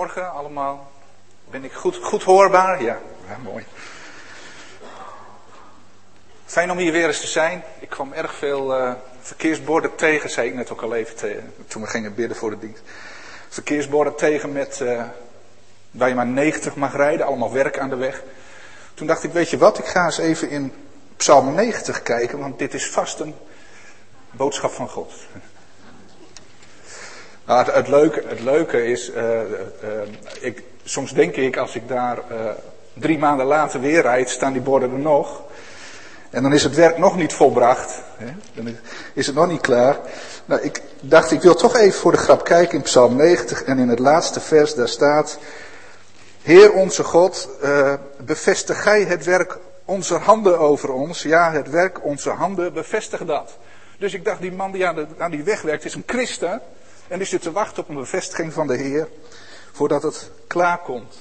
Goedemorgen allemaal. Ben ik goed, goed hoorbaar? Ja, ja, mooi. Fijn om hier weer eens te zijn. Ik kwam erg veel uh, verkeersborden tegen, zei ik net ook al even toen we gingen bidden voor de dienst. Verkeersborden tegen met uh, waar je maar 90 mag rijden, allemaal werk aan de weg. Toen dacht ik, weet je wat, ik ga eens even in Psalm 90 kijken, want dit is vast een boodschap van God. Nou, het, leuke, het leuke is, uh, uh, ik, soms denk ik als ik daar uh, drie maanden later weer rijd, staan die borden er nog. En dan is het werk nog niet volbracht. Hè? Dan is het nog niet klaar. Nou, ik dacht, ik wil toch even voor de grap kijken in Psalm 90 en in het laatste vers, daar staat, Heer onze God, bevestig gij het werk onze handen over ons. Ja, het werk onze handen, bevestig dat. Dus ik dacht, die man die aan, aan die weg werkt, is een christen. En die zit te wachten op een bevestiging van de Heer. Voordat het klaar komt.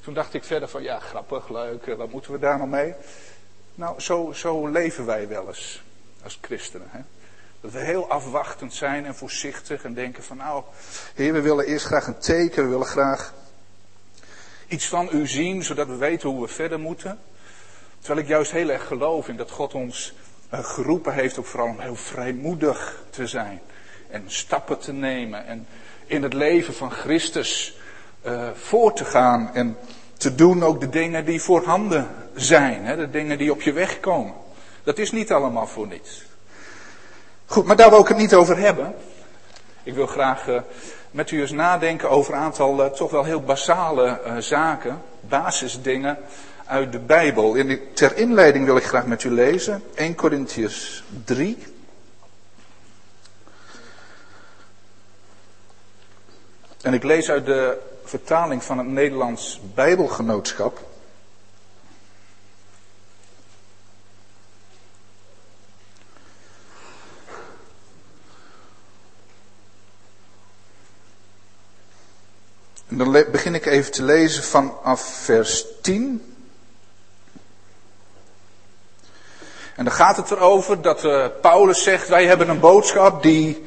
Toen dacht ik verder van, ja, grappig, leuk, eh, wat moeten we daar nou mee? Nou, zo, zo leven wij wel eens. Als christenen. Hè? Dat we heel afwachtend zijn en voorzichtig en denken van, nou, Heer, we willen eerst graag een teken, we willen graag iets van u zien, zodat we weten hoe we verder moeten. Terwijl ik juist heel erg geloof in dat God ons uh, geroepen heeft, ook vooral om heel vrijmoedig te zijn en stappen te nemen en in het leven van Christus uh, voor te gaan en te doen ook de dingen die voorhanden zijn, hè, de dingen die op je weg komen. Dat is niet allemaal voor niets. Goed, maar daar wil ik het niet over hebben. Ik wil graag uh, met u eens nadenken over een aantal uh, toch wel heel basale zaken, basisdingen uit de Bijbel. In, ter inleiding wil ik graag met u lezen 1 Corinthians 3. En ik lees uit de vertaling van het Nederlands Bijbelgenootschap. En dan begin ik even te lezen vanaf vers 10. En dan gaat het erover dat uh, Paulus zegt, wij hebben een boodschap die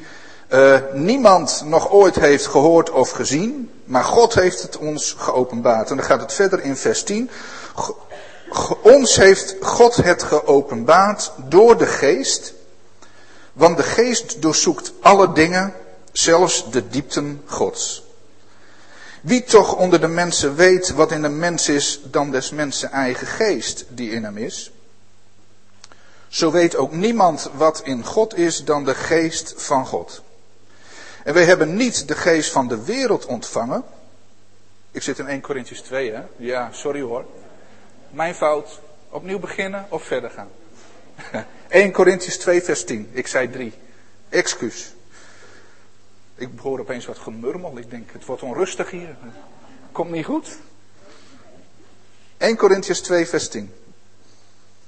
uh, niemand nog ooit heeft gehoord of gezien, maar God heeft het ons geopenbaard. En dan gaat het verder in vers 10. Ons heeft God het geopenbaard door de geest, want de geest doorzoekt alle dingen, zelfs de diepten Gods. Wie toch onder de mensen weet wat in een mens is dan des mensen eigen geest die in hem is? Zo weet ook niemand wat in God is dan de geest van God. En wij hebben niet de geest van de wereld ontvangen. Ik zit in 1 Corinthians 2, hè? Ja, sorry hoor. Mijn fout. Opnieuw beginnen of verder gaan? 1 Corinthians 2, vers 10. Ik zei 3. Excuus. Ik hoor opeens wat gemurmel. Ik denk, het wordt onrustig hier. Komt niet goed. 1 Corinthians 2, vers 10.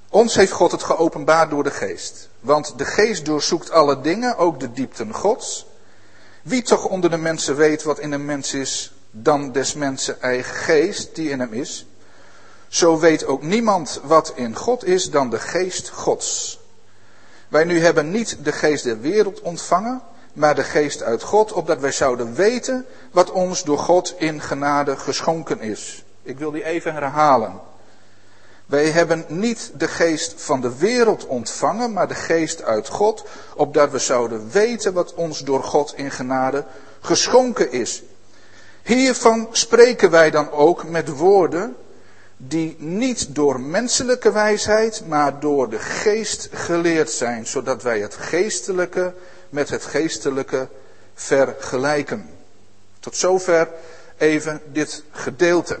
Ons heeft God het geopenbaard door de geest. Want de geest doorzoekt alle dingen, ook de diepten Gods. Wie toch onder de mensen weet wat in een mens is, dan des mensen eigen geest die in hem is? Zo weet ook niemand wat in God is dan de geest Gods. Wij nu hebben niet de geest der wereld ontvangen, maar de geest uit God, opdat wij zouden weten wat ons door God in genade geschonken is. Ik wil die even herhalen. Wij hebben niet de geest van de wereld ontvangen, maar de geest uit God, opdat we zouden weten wat ons door God in genade geschonken is. Hiervan spreken wij dan ook met woorden die niet door menselijke wijsheid, maar door de geest geleerd zijn, zodat wij het geestelijke met het geestelijke vergelijken. Tot zover even dit gedeelte.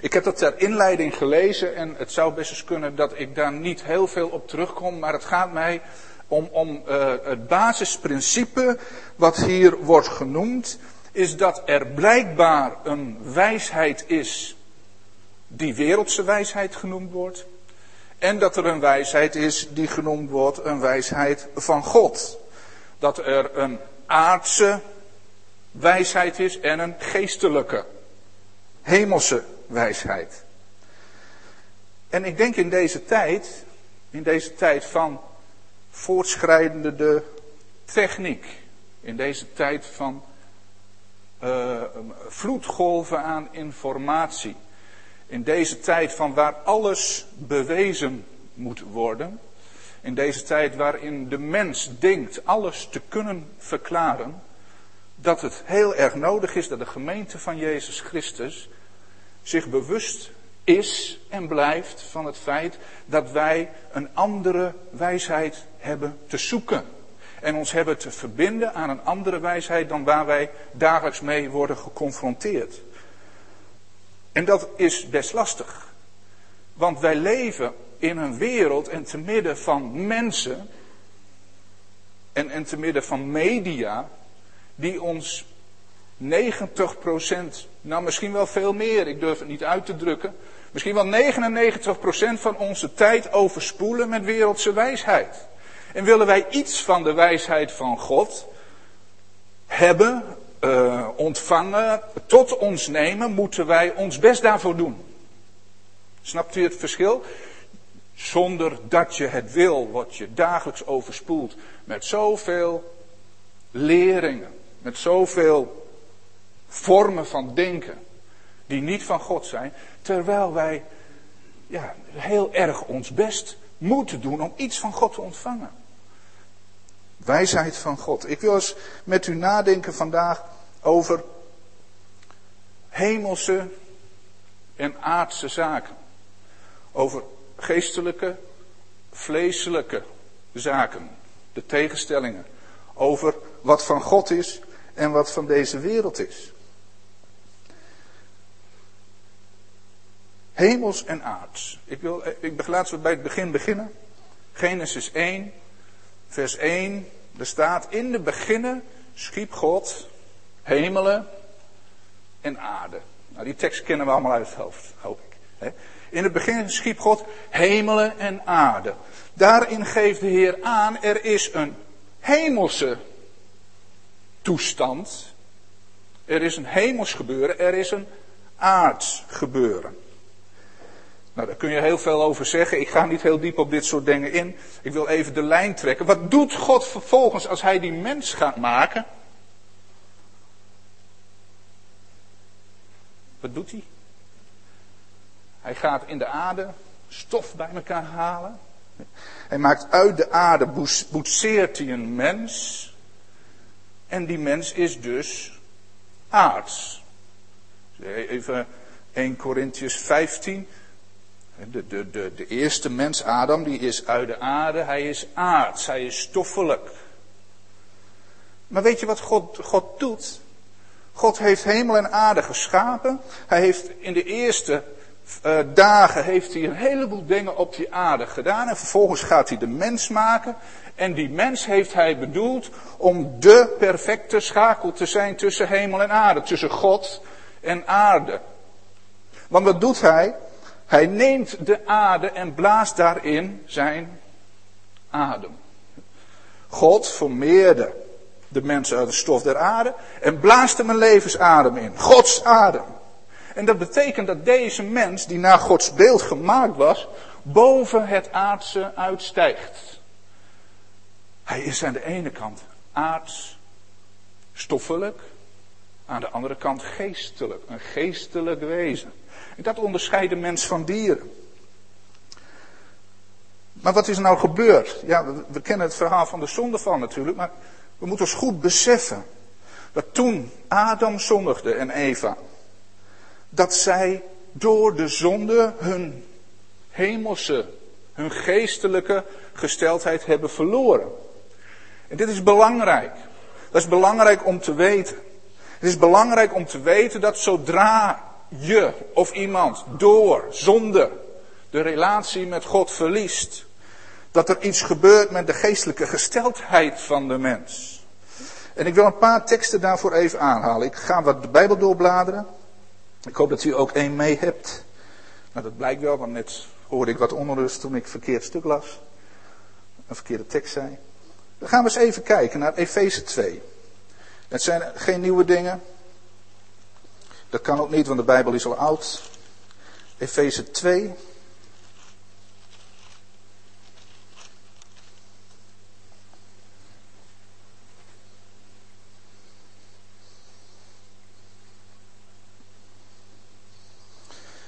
Ik heb dat ter inleiding gelezen en het zou best eens kunnen dat ik daar niet heel veel op terugkom, maar het gaat mij om, om uh, het basisprincipe wat hier wordt genoemd, is dat er blijkbaar een wijsheid is die wereldse wijsheid genoemd wordt. En dat er een wijsheid is die genoemd wordt een wijsheid van God. Dat er een aardse wijsheid is en een geestelijke, hemelse wijsheid. En ik denk in deze tijd, in deze tijd van voortschrijdende techniek, in deze tijd van uh, vloedgolven aan informatie. In deze tijd van waar alles bewezen moet worden. In deze tijd waarin de mens denkt alles te kunnen verklaren. Dat het heel erg nodig is dat de gemeente van Jezus Christus zich bewust is en blijft van het feit dat wij een andere wijsheid hebben te zoeken. En ons hebben te verbinden aan een andere wijsheid dan waar wij dagelijks mee worden geconfronteerd. En dat is best lastig. Want wij leven in een wereld en te midden van mensen en, en te midden van media die ons 90%, nou misschien wel veel meer, ik durf het niet uit te drukken, misschien wel 99% van onze tijd overspoelen met wereldse wijsheid. En willen wij iets van de wijsheid van God hebben, uh, ontvangen, tot ons nemen, moeten wij ons best daarvoor doen. Snapt u het verschil? Zonder dat je het wil, word je dagelijks overspoeld met zoveel leringen, met zoveel vormen van denken die niet van God zijn, terwijl wij ja, heel erg ons best moeten doen om iets van God te ontvangen. Wijsheid van God. Ik wil eens met u nadenken vandaag over hemelse en aardse zaken. Over geestelijke, vleeselijke zaken. De tegenstellingen. Over wat van God is en wat van deze wereld is. Hemels en aards. Ik, wil, ik laten we bij het begin beginnen. Genesis 1, vers 1. Er staat in de beginnen schiep God hemelen en aarde. Nou, die tekst kennen we allemaal uit het hoofd, hoop ik. In het begin schiep God hemelen en aarde. Daarin geeft de Heer aan, er is een hemelse toestand. Er is een hemels gebeuren, er is een aards gebeuren. Nou, daar kun je heel veel over zeggen. Ik ga niet heel diep op dit soort dingen in. Ik wil even de lijn trekken. Wat doet God vervolgens als hij die mens gaat maken? Wat doet hij? Hij gaat in de aarde stof bij elkaar halen. Hij maakt uit de aarde, boetseert hij een mens. En die mens is dus aards. Even 1 Corinthians 15. De, de, de, de eerste mens, Adam, die is uit de aarde, hij is aards, hij is stoffelijk. Maar weet je wat God, God doet? God heeft hemel en aarde geschapen. Hij heeft in de eerste uh, dagen heeft hij een heleboel dingen op die aarde gedaan. En vervolgens gaat hij de mens maken. En die mens heeft hij bedoeld om de perfecte schakel te zijn tussen hemel en aarde. Tussen God en aarde. Want wat doet hij? Hij neemt de aarde en blaast daarin zijn adem. God formeerde de mensen uit de stof der aarde en blaast hem een levensadem in. Gods adem. En dat betekent dat deze mens, die naar Gods beeld gemaakt was, boven het aardse uitstijgt. Hij is aan de ene kant aards, stoffelijk, aan de andere kant geestelijk, een geestelijk wezen. En dat onderscheidt de mens van dieren. Maar wat is nou gebeurd? Ja, we, kennen het verhaal van de zondeval natuurlijk, maar we moeten ons goed beseffen dat toen Adam zondigde en Eva, dat zij door de zonde hun hemelse, hun geestelijke gesteldheid hebben verloren. En dit is belangrijk. Dat is belangrijk om te weten. Het is belangrijk om te weten dat zodra je of iemand door zonde de relatie met God verliest, dat er iets gebeurt met de geestelijke gesteldheid van de mens. En ik wil een paar teksten daarvoor even aanhalen. Ik ga wat de Bijbel doorbladeren. Ik hoop dat u ook één mee hebt. Nou, dat blijkt wel, want net hoorde ik wat onrust toen ik verkeerd stuk las. Een verkeerde tekst zei. Dan gaan we eens even kijken naar Efeze 2. Het zijn geen nieuwe dingen. Dat kan ook niet, want de Bijbel is al oud. Efeze 2.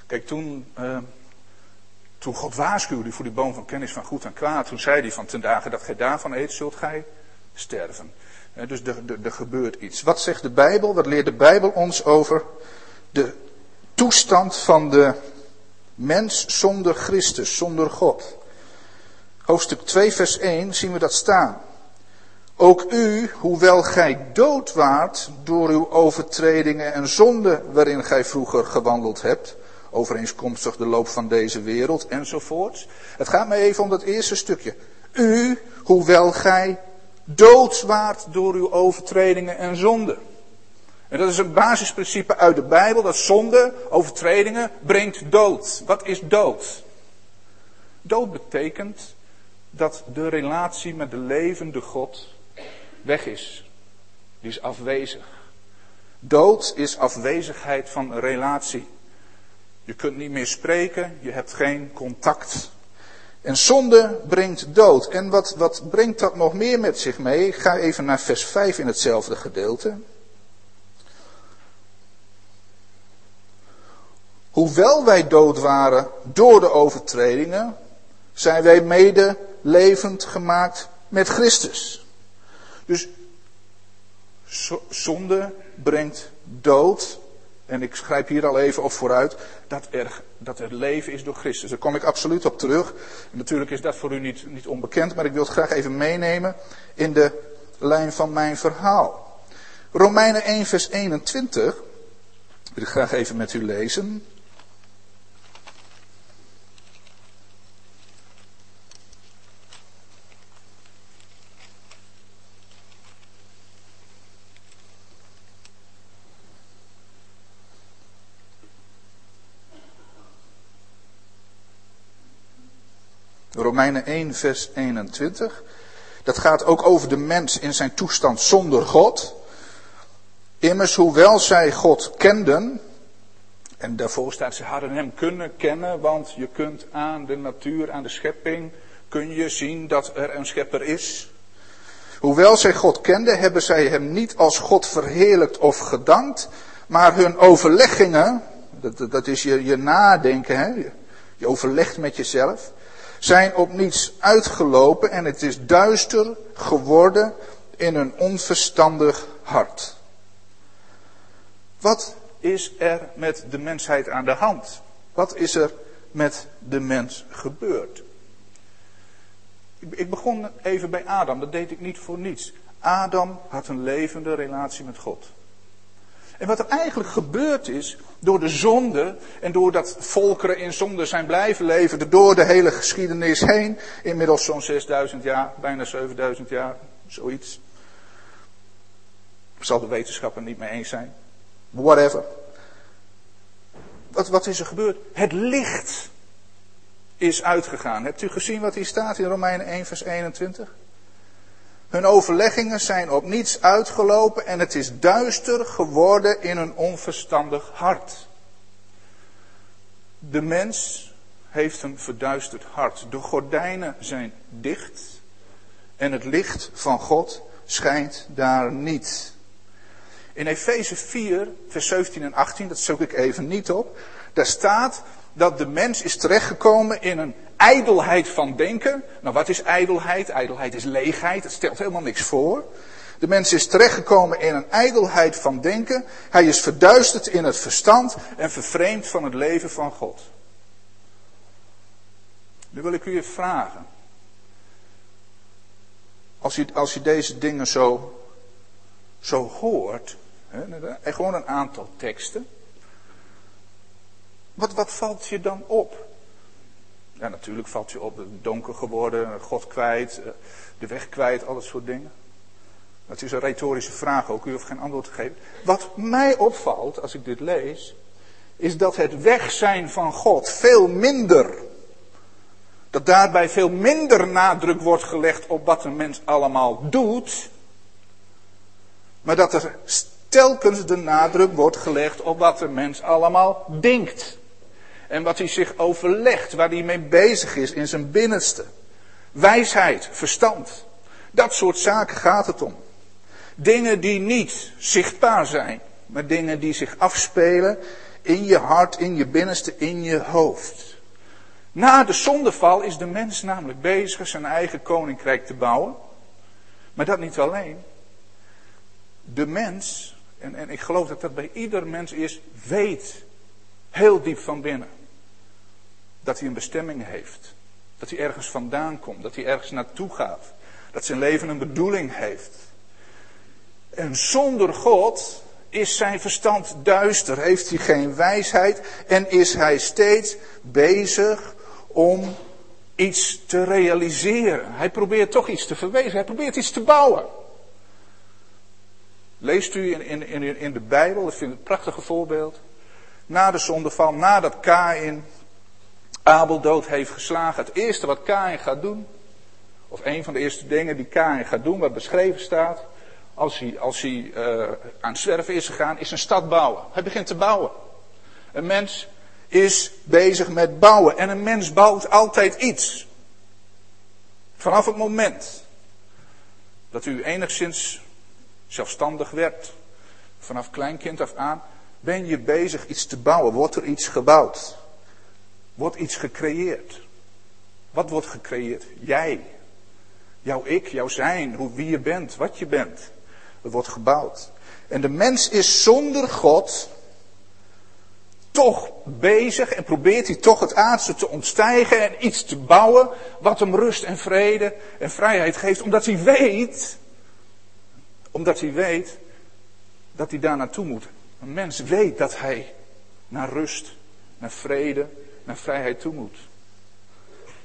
Kijk, toen, eh, toen God waarschuwde voor die boom van kennis van goed en kwaad, toen zei hij van ten dagen dat gij daarvan eet, zult gij sterven. Uh, dus er, gebeurt iets. Wat zegt de Bijbel? Wat leert de Bijbel ons over de toestand van de mens zonder Christus, zonder God? Hoofdstuk 2, vers 1 zien we dat staan. Ook u, hoewel gij dood waart door uw overtredingen en zonden waarin gij vroeger gewandeld hebt, overeenkomstig de loop van deze wereld enzovoort. Het gaat me even om dat eerste stukje. U, hoewel gij dood waart door uw overtredingen en zonden. En dat is een basisprincipe uit de Bijbel, dat zonde, overtredingen, brengt dood. Wat is dood? Dood betekent dat de relatie met de levende God weg is. Die is afwezig. Dood is afwezigheid van een relatie. Je kunt niet meer spreken, je hebt geen contact. En zonde brengt dood. En wat, wat brengt dat nog meer met zich mee? Ik ga even naar vers 5 in hetzelfde gedeelte. Hoewel wij dood waren door de overtredingen, zijn wij mede levend gemaakt met Christus. Dus zonde brengt dood. En ik schrijf hier al even op vooruit dat er, dat leven is door Christus. Daar kom ik absoluut op terug. En natuurlijk is dat voor u niet, niet onbekend, maar ik wil het graag even meenemen in de lijn van mijn verhaal. Romeinen 1, vers 21 wil ik graag even met u lezen. Romeinen 1, vers 21. Dat gaat ook over de mens in zijn toestand zonder God. Immers, hoewel zij God kenden, en daarvoor staat ze hadden hem kunnen kennen, want je kunt aan de natuur, aan de schepping, kun je zien dat er een schepper is. Hoewel zij God kenden, hebben zij hem niet als God verheerlijkt of gedankt, maar hun overleggingen, dat, dat is je, je nadenken, hè? je overlegt met jezelf, zijn op niets uitgelopen en het is duister geworden in een onverstandig hart. Wat is er met de mensheid aan de hand? Wat is er met de mens gebeurd? Ik begon even bij Adam, dat deed ik niet voor niets. Adam had een levende relatie met God. En wat er eigenlijk gebeurd is, door de zonde en doordat volkeren in zonde zijn blijven leven, door de hele geschiedenis heen, inmiddels zo'n 6000 jaar, bijna 7000 jaar, zoiets. Zal de wetenschapper niet mee eens zijn. Whatever. Wat, wat is er gebeurd? Het licht is uitgegaan. Hebt u gezien wat hier staat in Romeinen 1, vers 21? Hun overleggingen zijn op niets uitgelopen en het is duister geworden in een onverstandig hart. De mens heeft een verduisterd hart. De gordijnen zijn dicht en het licht van God schijnt daar niet. In Efeze 4, vers 17 en 18, dat zoek ik even niet op, daar staat dat de mens is terechtgekomen in een ijdelheid van denken. Nou, wat is ijdelheid? Ijdelheid is leegheid, het stelt helemaal niks voor. De mens is terechtgekomen in een ijdelheid van denken. Hij is verduisterd in het verstand en vervreemd van het leven van God. Nu wil ik u vragen. Als je, als je deze dingen zo, zo hoort, hè, gewoon een aantal teksten. Wat, wat valt je dan op? Ja, natuurlijk valt je op, donker geworden, God kwijt, eh, de weg kwijt, al dat soort dingen. Dat is een retorische vraag ook, u hoeft geen antwoord te geven. Wat mij opvalt als ik dit lees, is dat het weg zijn van God veel minder, dat daarbij veel minder nadruk wordt gelegd op wat een mens allemaal doet, maar dat er telkens de nadruk wordt gelegd op wat een mens allemaal denkt. En wat hij zich overlegt, waar hij mee bezig is in zijn binnenste. Wijsheid, verstand. Dat soort zaken gaat het om. Dingen die niet zichtbaar zijn, maar dingen die zich afspelen in je hart, in je binnenste, in je hoofd. Na de zondeval is de mens namelijk bezig zijn eigen koninkrijk te bouwen. Maar dat niet alleen. De mens, en, en ik geloof dat dat bij ieder mens is, weet heel diep van binnen dat hij een bestemming heeft. Dat hij ergens vandaan komt, dat hij ergens naartoe gaat. Dat zijn leven een bedoeling heeft. En zonder God is zijn verstand duister, heeft hij geen wijsheid en is hij steeds bezig om iets te realiseren. Hij probeert toch iets te verwezen, hij probeert iets te bouwen. Leest u in, in, in de Bijbel, ik vind het een prachtige voorbeeld. Na de zondeval, nadat Kain Abel dood heeft geslagen, het eerste wat Kain gaat doen, of een van de eerste dingen die Kain gaat doen, wat beschreven staat, als hij, als hij uh, aan het zwerven is gegaan, is een stad bouwen. Hij begint te bouwen. Een mens is bezig met bouwen. En een mens bouwt altijd iets. Vanaf het moment dat u enigszins zelfstandig werd, vanaf kleinkind af aan, ben je bezig iets te bouwen. Wordt er iets gebouwd? Wordt iets gecreëerd? Wat wordt gecreëerd? Jij. Jouw ik, jouw zijn, hoe, wie je bent, wat je bent. Er wordt gebouwd. En de mens is zonder God toch bezig en probeert hij toch het aardse te ontstijgen en iets te bouwen wat hem rust en vrede en vrijheid geeft, omdat hij weet, omdat hij weet dat hij daar naartoe moet. Een mens weet dat hij naar rust, naar vrede, naar vrijheid toe moet.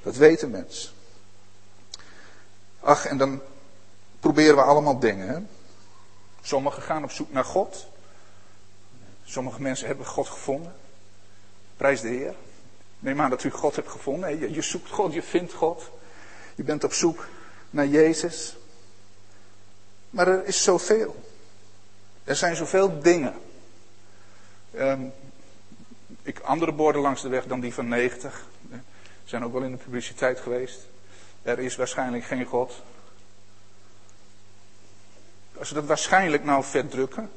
Dat weet een mens. Ach, en dan proberen we allemaal dingen. Hè? Sommigen gaan op zoek naar God. Sommige mensen hebben God gevonden. Prijs de Heer. Neem aan dat u God hebt gevonden. Je, je zoekt God, je vindt God. Je bent op zoek naar Jezus. Maar er is zoveel. Er zijn zoveel dingen. Um, ik, andere borden langs de weg dan die van 90. Zijn ook wel in de publiciteit geweest. Er is waarschijnlijk geen God. Als we dat waarschijnlijk nou vet drukken.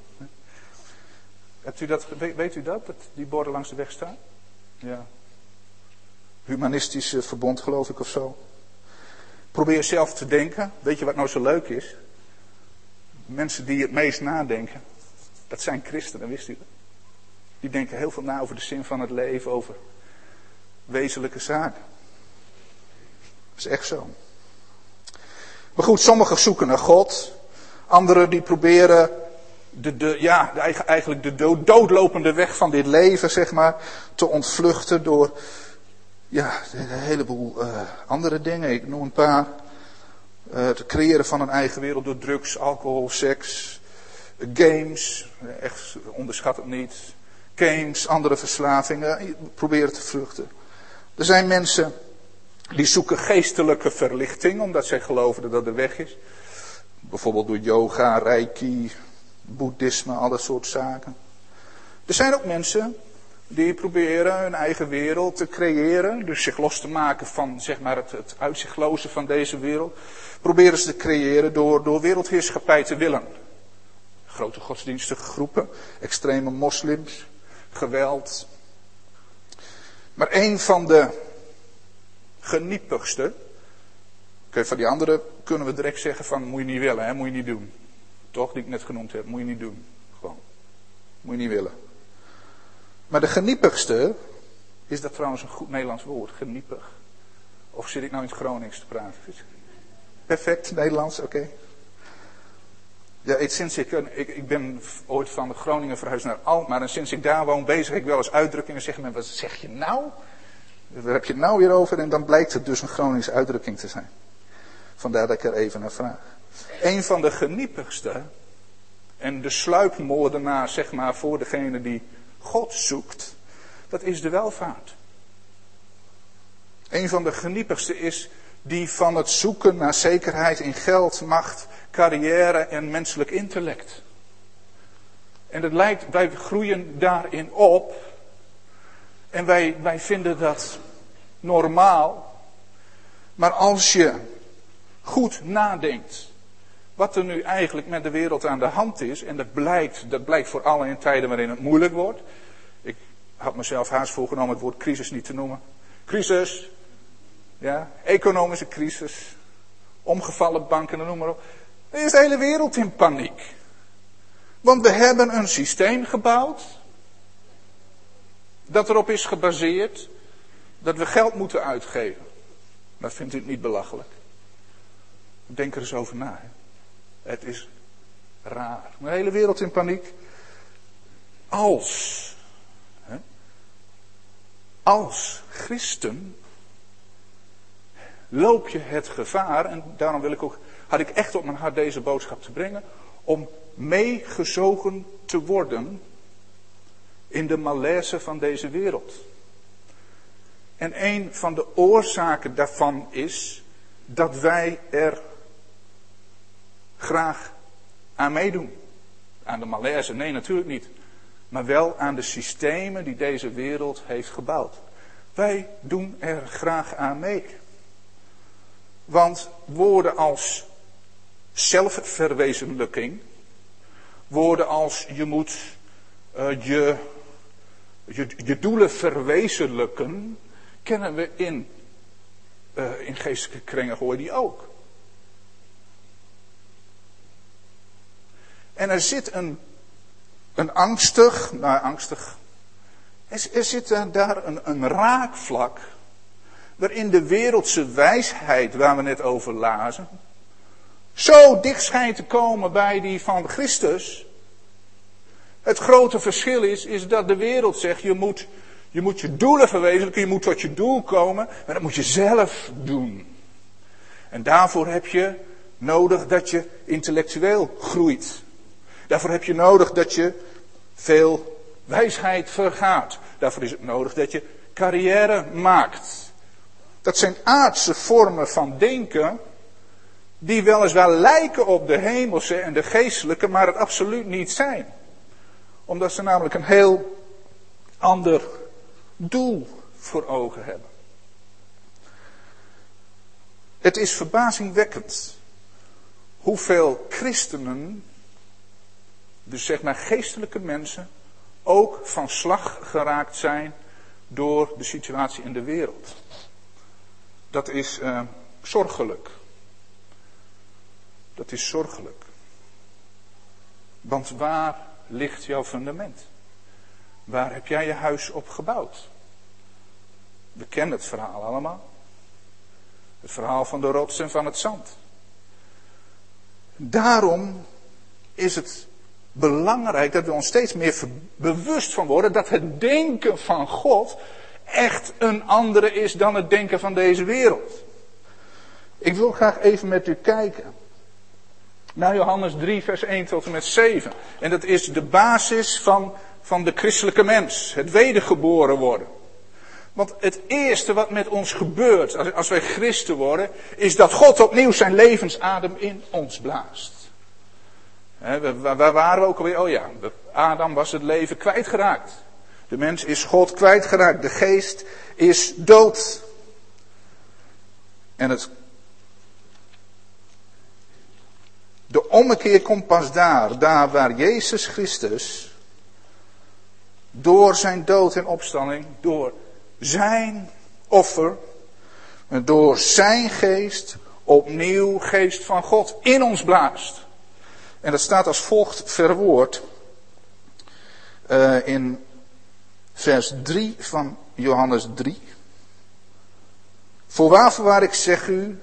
Hebt u dat, weet u dat, dat die borden langs de weg staan? Ja. Humanistische verbond geloof ik of zo. Probeer zelf te denken. Weet je wat nou zo leuk is? Mensen die het meest nadenken, dat zijn christenen, wist u dat? Die denken heel veel na over de zin van het leven, over wezenlijke zaken. Dat is echt zo. Maar goed, sommigen zoeken naar God. Anderen die proberen de, de, ja, eigenlijk de doodlopende weg van dit leven, zeg maar, te ontvluchten door ja, een heleboel uh, andere dingen. Ik noem een paar. Uh, het creëren van een eigen wereld door drugs, alcohol, seks, games. Echt onderschat het niet. Games, andere verslavingen. Proberen te vluchten. Er zijn mensen die zoeken geestelijke verlichting, omdat zij geloven dat de weg is. Bijvoorbeeld door yoga, reiki, boeddhisme, alle soort zaken. Er zijn ook mensen die proberen hun eigen wereld te creëren, dus zich los te maken van zeg maar, het, het uitzichtloze van deze wereld. Proberen ze te creëren door, door wereldheerschappij te willen. Grote godsdienstige groepen, extreme moslims, geweld. Maar een van de geniepigste, Oké, van die andere kunnen we direct zeggen van moet je niet willen, hè? moet je niet doen. Toch, die ik net genoemd heb, moet je niet doen. Gewoon. Moet je niet willen. Maar de geniepigste, is dat trouwens een goed Nederlands woord, geniepig? Of zit ik nou in het Gronings te praten? Perfect, Nederlands, oké. Ja, sinds ik, ik, ik, ben ooit van Groningen verhuisd naar Alkmaar en sinds ik daar woon bezig ik wel eens uitdrukkingen zeggen. Men, wat zeg je nou? Daar heb je het nou weer over en dan blijkt het dus een Groningse uitdrukking te zijn. Vandaar dat ik er even naar vraag. Een van de geniepigste en de sluipmoordenaar, zeg maar, voor degene die God zoekt, dat is de welvaart. Een van de geniepigste is die van het zoeken naar zekerheid in geld, macht, carrière en menselijk intellect. En het lijkt, wij groeien daarin op. En wij, wij vinden dat normaal. Maar als je goed nadenkt wat er nu eigenlijk met de wereld aan de hand is, en dat blijkt, dat blijkt voor alle in tijden waarin het moeilijk wordt. Ik had mezelf haast voorgenomen het woord crisis niet te noemen. Crisis. Ja, economische crisis. Omgevallen banken, noem maar op. Er is de hele wereld in paniek. Want we hebben een systeem gebouwd. Dat erop is gebaseerd dat we geld moeten uitgeven. Maar vindt u het niet belachelijk? Denk er eens over na. Hè? Het is raar. De hele wereld in paniek. Als, hè, als christen loop je het gevaar, en daarom wil ik ook, had ik echt op mijn hart deze boodschap te brengen, om meegezogen te worden in de malaise van deze wereld. En een van de oorzaken daarvan is dat wij er graag aan meedoen. Aan de malaise, nee natuurlijk niet. Maar wel aan de systemen die deze wereld heeft gebouwd. Wij doen er graag aan mee. Want woorden als zelfverwezenlijking, woorden als je moet uh, je, je, je, doelen verwezenlijken, kennen we in, uh, in geestelijke kringen hoor die ook. En er zit een, een angstig, nou angstig, er, er zit daar een, een raakvlak waarin de wereldse wijsheid waar we net over lazen, zo dicht schijnt te komen bij die van Christus. Het grote verschil is, is dat de wereld zegt, je moet, je moet je doelen verwezenlijken, je moet tot je doel komen, maar dat moet je zelf doen. En daarvoor heb je nodig dat je intellectueel groeit. Daarvoor heb je nodig dat je veel wijsheid vergaat. Daarvoor is het nodig dat je carrière maakt. Dat zijn aardse vormen van denken die weliswaar lijken op de hemelse en de geestelijke, maar het absoluut niet zijn. Omdat ze namelijk een heel ander doel voor ogen hebben. Het is verbazingwekkend hoeveel christenen, dus zeg maar geestelijke mensen, ook van slag geraakt zijn door de situatie in de wereld. Dat is uh, zorgelijk. Dat is zorgelijk. Want waar ligt jouw fundament? Waar heb jij je huis op gebouwd? We kennen het verhaal allemaal. Het verhaal van de rots en van het zand. Daarom is het belangrijk dat we ons steeds meer bewust van worden dat het denken van God echt een andere is dan het denken van deze wereld. Ik wil graag even met u kijken naar Johannes 3, vers 1 tot en met 7. En dat is de basis van, van de christelijke mens, het wedergeboren worden. Want het eerste wat met ons gebeurt als, als wij christen worden, is dat God opnieuw zijn levensadem in ons blaast. waar waren we ook alweer? Oh ja, Adam was het leven kwijtgeraakt. De mens is God kwijtgeraakt. De geest is dood. En het De ommekeer komt pas daar, daar waar Jezus Christus door zijn dood en opstanding, door zijn offer, door zijn geest opnieuw geest van God in ons blaast. En dat staat als volgt verwoord uh, in vers 3 van Johannes 3. Voorwaar, voorwaar, ik zeg u,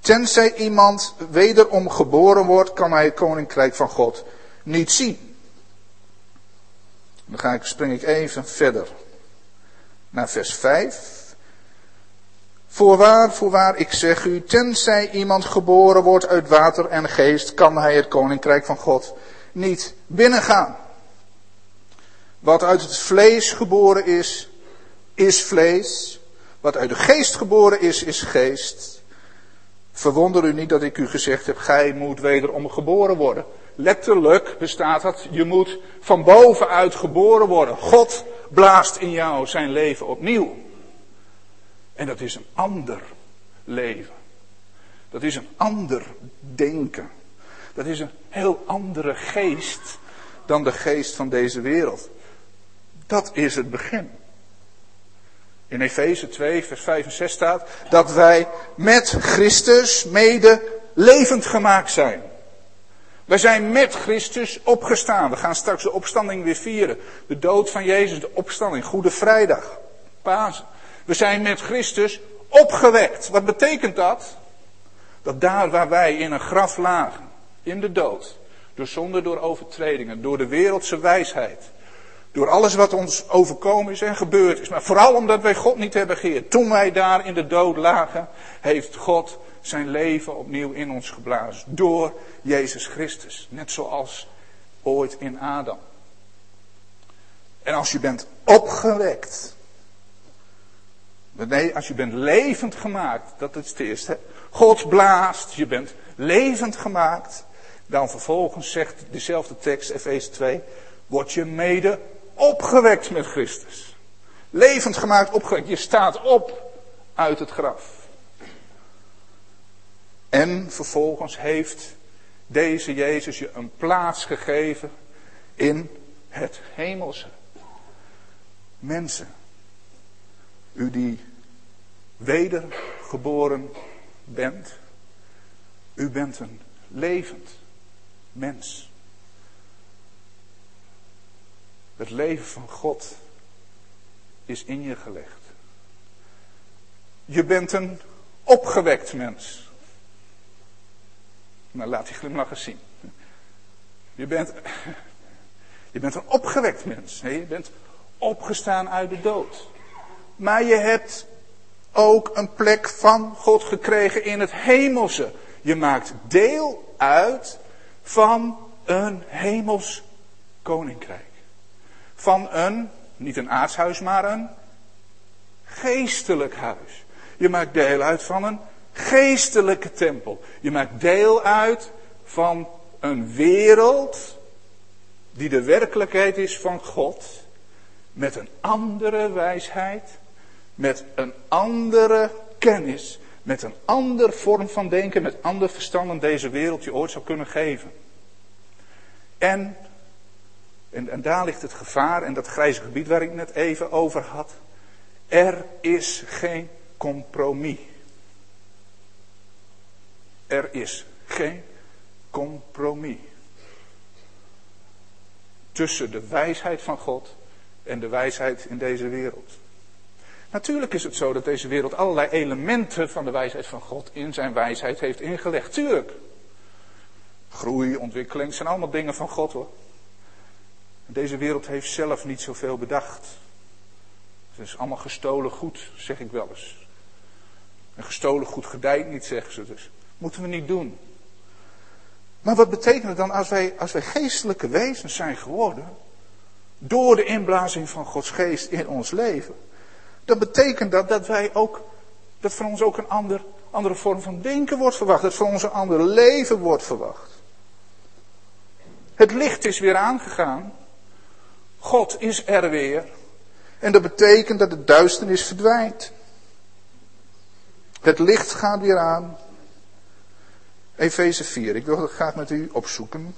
Tenzij iemand wederom geboren wordt, kan hij het koninkrijk van God niet zien. Dan ga ik, spring ik even verder naar vers 5. Voorwaar, voorwaar, ik zeg u, tenzij iemand geboren wordt uit water en geest, kan hij het koninkrijk van God niet binnengaan. Wat uit het vlees geboren is, is vlees. Wat uit de geest geboren is, is geest. Verwonder u niet dat ik u gezegd heb, gij moet wederom geboren worden. Letterlijk bestaat dat, je moet van bovenuit geboren worden. God blaast in jou zijn leven opnieuw. En dat is een ander leven. Dat is een ander denken. Dat is een heel andere geest dan de geest van deze wereld. Dat is het begin. In Efeze 2, vers 5 en 6 staat dat wij met Christus mede levend gemaakt zijn. Wij zijn met Christus opgestaan. We gaan straks de opstanding weer vieren. De dood van Jezus, de opstanding, Goede Vrijdag, Pasen. We zijn met Christus opgewekt. Wat betekent dat? Dat daar waar wij in een graf lagen, in de dood, door zonde, door overtredingen, door de wereldse wijsheid, door alles wat ons overkomen is en gebeurd is, maar vooral omdat wij God niet hebben geëerd. Toen wij daar in de dood lagen, heeft God zijn leven opnieuw in ons geblazen. Door Jezus Christus. Net zoals ooit in Adam. En als je bent opgewekt. Nee, als je bent levend gemaakt, dat is het eerste. God blaast, je bent levend gemaakt. Dan vervolgens zegt dezelfde tekst, Efeze 2, word je mede opgewekt met Christus. Levend gemaakt, opgewekt. Je staat op uit het graf. En vervolgens heeft deze Jezus je een plaats gegeven in het hemelse. Mensen, u die wedergeboren bent, u bent een levend mens. Het leven van God is in je gelegd. Je bent een opgewekt mens. Nou, laat die glimlach eens zien. Je bent, je bent een opgewekt mens. Je bent opgestaan uit de dood. Maar je hebt ook een plek van God gekregen in het hemelse. Je maakt deel uit van een hemels koninkrijk. Van een, niet een aardshuis, maar een geestelijk huis. Je maakt deel uit van een geestelijke tempel. Je maakt deel uit van een wereld die de werkelijkheid is van God. Met een andere wijsheid, met een andere kennis, met een andere vorm van denken, met ander verstand dan deze wereld je ooit zou kunnen geven. En, en, en daar ligt het gevaar en dat grijze gebied waar ik net even over had. Er is geen compromis. Er is geen compromis tussen de wijsheid van God en de wijsheid in deze wereld. Natuurlijk is het zo dat deze wereld allerlei elementen van de wijsheid van God in zijn wijsheid heeft ingelegd. Tuurlijk. Groei, ontwikkeling zijn allemaal dingen van God hoor. Deze wereld heeft zelf niet zoveel bedacht. Het is allemaal gestolen goed, zeg ik wel eens. En gestolen goed gedijt niet, zeggen ze dus. Moeten we niet doen. Maar wat betekent het dan als wij, als wij geestelijke wezens zijn geworden? Door de inblazing van Gods geest in ons leven. Dan betekent dat dat wij ook, dat van ons ook een ander, andere vorm van denken wordt verwacht. Dat van ons een ander leven wordt verwacht. Het licht is weer aangegaan. God is er weer. En dat betekent dat de duisternis verdwijnt. Het licht gaat weer aan. Efeze 4, ik wil dat graag met u opzoeken.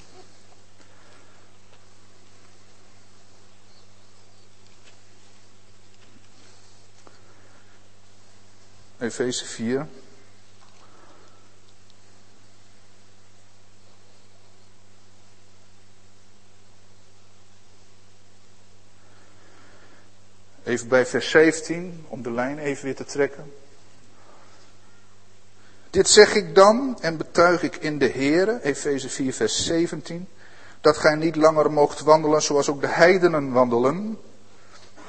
Efeze 4. Even bij vers 17, om de lijn even weer te trekken. Dit zeg ik dan en betuig ik in de Here, Efeze 4, vers 17, dat gij niet langer moogt wandelen zoals ook de heidenen wandelen.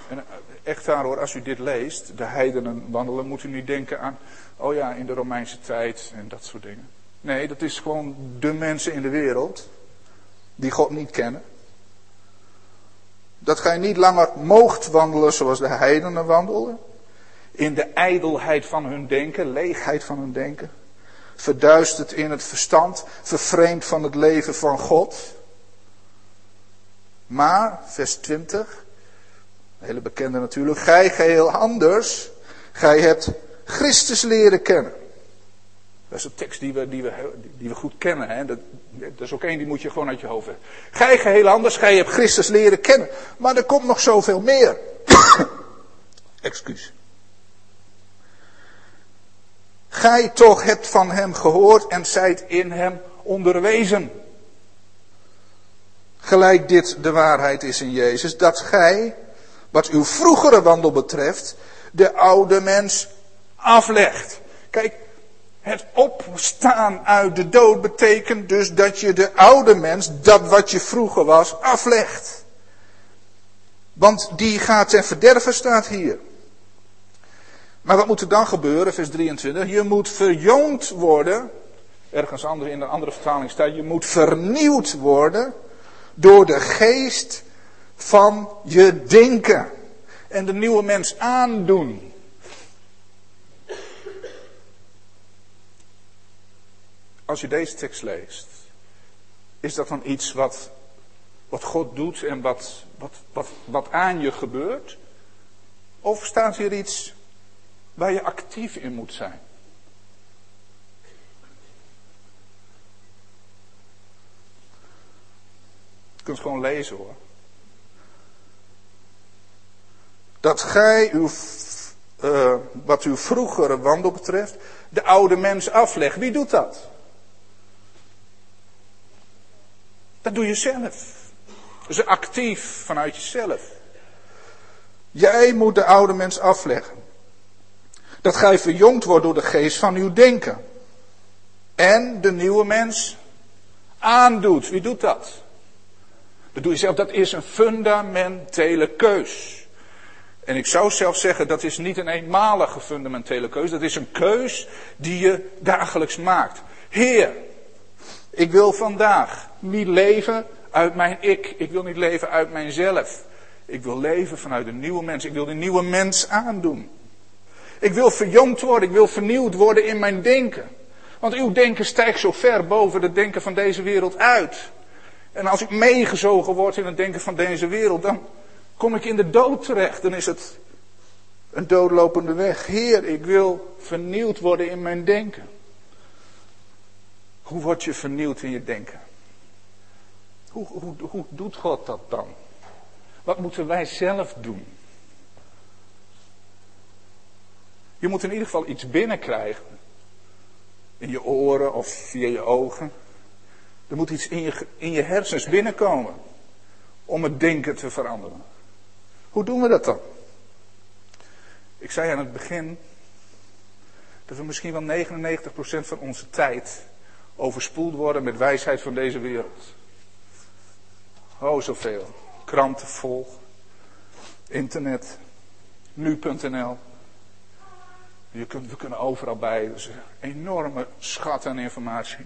En eh, echt waar hoor, als u dit leest, de heidenen wandelen, moet u niet denken aan, oh ja, in de Romeinse tijd en dat soort dingen. Nee, dat is gewoon de mensen in de wereld die God niet kennen. Dat gij niet langer moogt wandelen zoals de heidenen wandelen in de ijdelheid van hun denken, leegheid van hun denken, verduisterd in het verstand, vervreemd van het leven van God. Maar, vers 20, hele bekende natuurlijk, gij geheel anders, gij hebt Christus leren kennen. Dat is een tekst die we, die we, die we goed kennen. Hè? Dat, dat is ook één die moet je gewoon uit je hoofd hebben. Gij geheel anders, gij hebt Christus leren kennen. Maar er komt nog zoveel meer. Excuus. Gij toch hebt van hem gehoord en zijt in hem onderwezen. Gelijk dit de waarheid is in Jezus, dat gij, wat uw vroegere wandel betreft, de oude mens aflegt. Kijk, het opstaan uit de dood betekent dus dat je de oude mens, dat wat je vroeger was, aflegt. Want die gaat ten verderven, staat hier. Maar wat moet er dan gebeuren, vers 23? Je moet verjongd worden. Ergens anders in een andere vertaling staat, je moet vernieuwd worden door de geest van je denken. En de nieuwe mens aandoen. Als je deze tekst leest, is dat dan iets wat, wat God doet en wat, wat, wat, wat aan je gebeurt? Of staat hier iets waar je actief in moet zijn? Je kunt het gewoon lezen hoor. Dat gij uw, uh, wat uw vroegere wandel betreft, de oude mens aflegt. Wie doet dat? Dat doe je zelf. Dus actief vanuit jezelf. Jij moet de oude mens afleggen. Dat gij verjongd wordt door de geest van uw denken. En de nieuwe mens aandoet. Wie doet dat? Dat doe je zelf. Dat is een fundamentele keus. En ik zou zelf zeggen, dat is niet een eenmalige fundamentele keus. Dat is een keus die je dagelijks maakt. Heer, ik wil vandaag niet leven uit mijn ik. Ik wil niet leven uit mijzelf. Ik wil leven vanuit een nieuwe mens. Ik wil de nieuwe mens aandoen. Ik wil verjongd worden. Ik wil vernieuwd worden in mijn denken. Want uw denken stijgt zo ver boven het denken van deze wereld uit. En als ik meegezogen word in het denken van deze wereld, dan kom ik in de dood terecht. Dan is het een doodlopende weg. Heer, ik wil vernieuwd worden in mijn denken. Hoe word je vernieuwd in je denken? Hoe, hoe, hoe doet God dat dan? Wat moeten wij zelf doen? Je moet in ieder geval iets binnenkrijgen. In je oren of via je ogen. Er moet iets in in je hersens binnenkomen. Om het denken te veranderen. Hoe doen we dat dan? Ik zei aan het begin. Dat we misschien wel 99% van onze tijd overspoeld worden met wijsheid van deze wereld. Oh, zoveel. Kranten vol. Internet. Nu.nl. Je kunt, we kunnen overal bij. Een enorme schat aan informatie.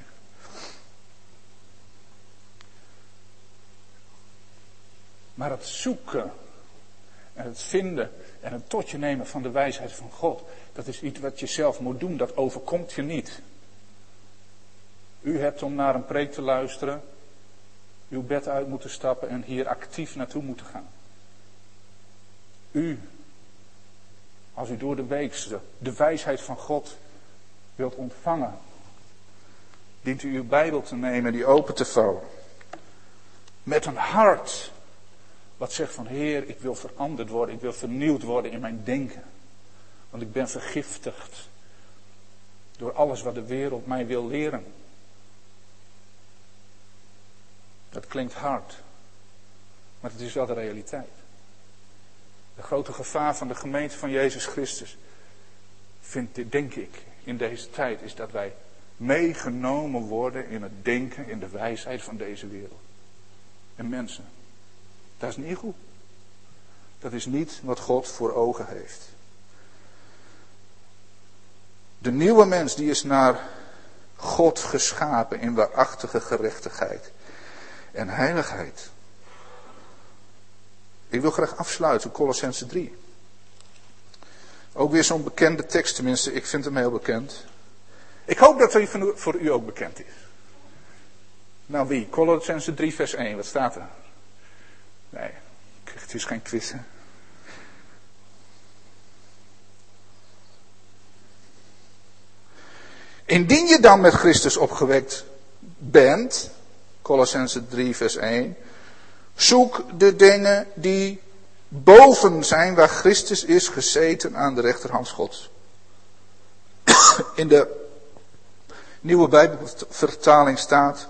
Maar het zoeken en het vinden en het tot je nemen van de wijsheid van God, dat is iets wat je zelf moet doen. Dat overkomt je niet. U hebt om naar een preek te luisteren, uw bed uit moeten stappen en hier actief naartoe moeten gaan. U, als u door de week de wijsheid van God wilt ontvangen, dient u uw Bijbel te nemen, die open te vouwen. Met een hart wat zegt van Heer, ik wil veranderd worden, ik wil vernieuwd worden in mijn denken. Want ik ben vergiftigd door alles wat de wereld mij wil leren. Dat klinkt hard, maar het is wel de realiteit. De grote gevaar van de gemeente van Jezus Christus, vind, denk ik, in deze tijd, is dat wij meegenomen worden in het denken, in de wijsheid van deze wereld. En mensen, dat is niet goed. Dat is niet wat God voor ogen heeft. De nieuwe mens die is naar God geschapen in waarachtige gerechtigheid en heiligheid. Ik wil graag afsluiten, Colossense 3. Ook weer zo'n bekende tekst, tenminste, ik vind hem heel bekend. Ik hoop dat hij voor u ook bekend is. Nou wie? Colossense 3 vers 1, wat staat er? Nee, het is geen quiz. Indien je dan met Christus opgewekt bent, Colossense 3 vers 1, zoek de dingen die boven zijn waar Christus is gezeten aan de rechterhand Gods. In de nieuwe Bijbelvertaling staat,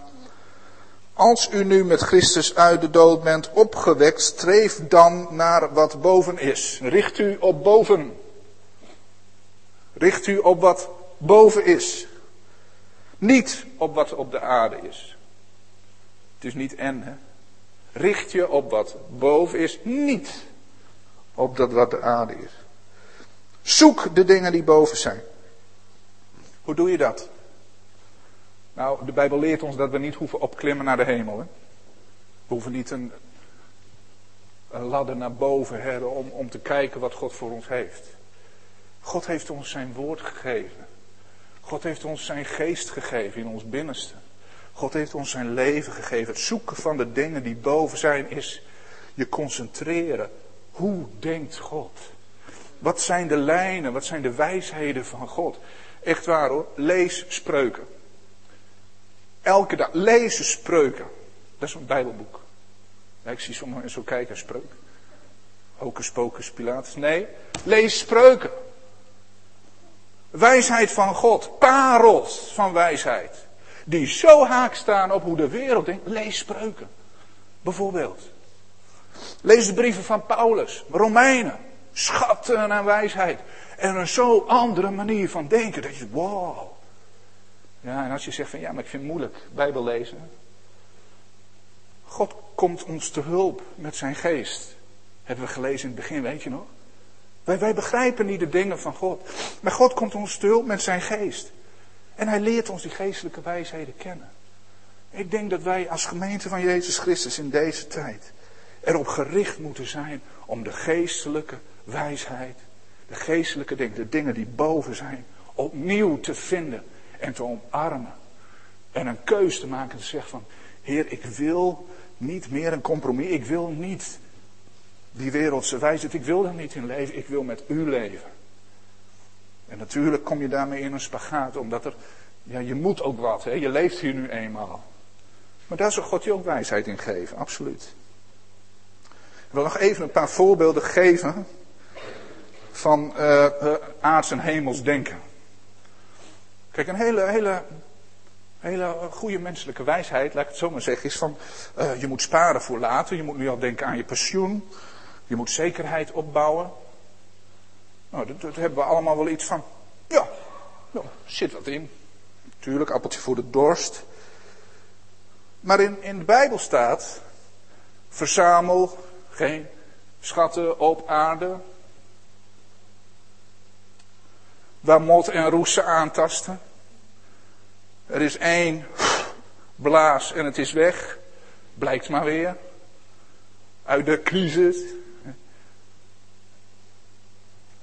als u nu met Christus uit de dood bent opgewekt, streef dan naar wat boven is. Richt u op boven. Richt u op wat boven is. Niet op wat op de aarde is. Is niet en, hè. Richt je op wat boven is, niet op dat wat de aarde is. Zoek de dingen die boven zijn. Hoe doe je dat? Nou, de Bijbel leert ons dat we niet hoeven opklimmen naar de hemel. Hè? We hoeven niet een, een ladder naar boven hebben om, om te kijken wat God voor ons heeft. God heeft ons zijn woord gegeven. God heeft ons zijn geest gegeven in ons binnenste. God heeft ons zijn leven gegeven. Het zoeken van de dingen die boven zijn is je concentreren. Hoe denkt God? Wat zijn de lijnen? Wat zijn de wijsheden van God? Echt waar hoor. Lees spreuken. Elke dag. Lees spreuken. Dat is een bijbelboek. Ja, ik zie sommigen zo kijken, spreuken. Hocus pocus Pilatus. Nee, lees spreuken. Wijsheid van God. Parels van wijsheid. Die zo haak staan op hoe de wereld denkt. Lees spreuken. Bijvoorbeeld. Lees de brieven van Paulus. Romeinen. Schatten aan wijsheid. En een zo andere manier van denken. Dat je, wow. Ja, en als je zegt van ja, maar ik vind het moeilijk Bijbel lezen. God komt ons te hulp met zijn geest. Hebben we gelezen in het begin, weet je nog? Wij, wij begrijpen niet de dingen van God. Maar God komt ons te hulp met zijn geest. En hij leert ons die geestelijke wijsheden kennen. Ik denk dat wij als gemeente van Jezus Christus in deze tijd erop gericht moeten zijn om de geestelijke wijsheid, de geestelijke dingen, de dingen die boven zijn, opnieuw te vinden en te omarmen. En een keus te maken en te zeggen van, Heer, ik wil niet meer een compromis, ik wil niet die wereldse wijsheid, ik wil er niet in leven, ik wil met u leven. En natuurlijk kom je daarmee in een spagaat, omdat er, ja, je moet ook wat, hè? je leeft hier nu eenmaal. Maar daar zal God je ook wijsheid in geven, absoluut. Ik wil nog even een paar voorbeelden geven van uh, uh, aards en hemels denken. Kijk, een hele, hele, hele goede menselijke wijsheid, laat ik het zo maar zeggen, is van uh, je moet sparen voor later. Je moet nu al denken aan je pensioen. Je moet zekerheid opbouwen. Nou, daar hebben we allemaal wel iets van. Ja, nou, zit wat in. Tuurlijk, appeltje voor de dorst. Maar in, in de Bijbel staat: verzamel geen schatten op aarde. Waar mot en roesen aantasten. Er is één blaas en het is weg. Blijkt maar weer. Uit de crisis.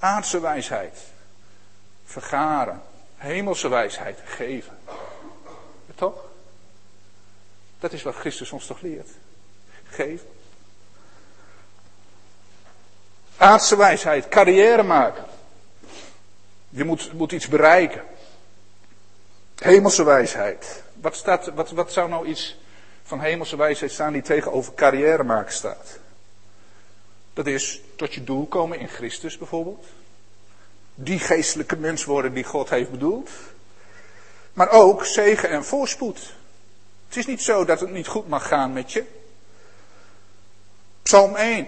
Aardse wijsheid. Vergaren. Hemelse wijsheid. Geven. toch? Dat is wat Christus ons toch leert. Geven. Aardse wijsheid. Carrière maken. Je moet, moet iets bereiken. Hemelse wijsheid. Wat, staat, wat, wat zou nou iets van hemelse wijsheid staan die tegenover carrière maken staat? Dat is tot je doel komen in Christus bijvoorbeeld. Die geestelijke mens worden die God heeft bedoeld. Maar ook zegen en voorspoed. Het is niet zo dat het niet goed mag gaan met je. Psalm 1.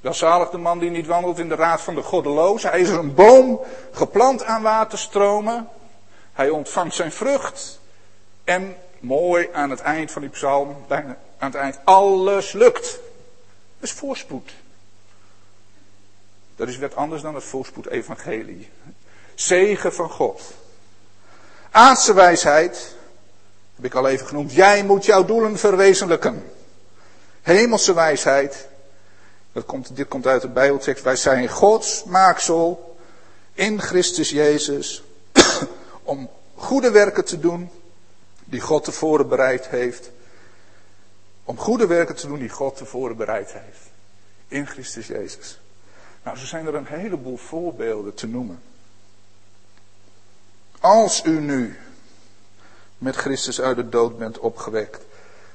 Welzalig de man die niet wandelt in de raad van de goddelozen. Hij is een boom geplant aan waterstromen. Hij ontvangt zijn vrucht. En mooi aan het eind van die psalm, bijna aan het eind, alles lukt. Dat is voorspoed. Dat is wat anders dan het voorspoed-evangelie. Zegen van God. Aardse wijsheid, heb ik al even genoemd. Jij moet jouw doelen verwezenlijken. Hemelse wijsheid, dat komt, dit komt uit de Bijbeltekst. Wij zijn Gods maaksel in Christus Jezus om goede werken te doen die God tevoren bereid heeft. Om goede werken te doen die God tevoren bereid heeft. In Christus Jezus. Nou, zo zijn er een heleboel voorbeelden te noemen. Als u nu met Christus uit de dood bent opgewekt,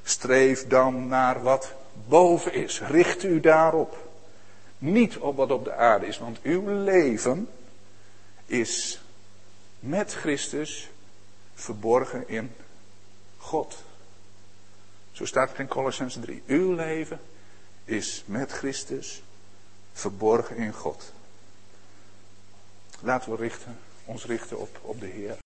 streef dan naar wat boven is. Richt u daarop. Niet op wat op de aarde is, want uw leven is met Christus verborgen in God. Zo staat het in Colossens 3. Uw leven is met Christus verborgen in God. Laten we richten, ons richten op, op de Heer.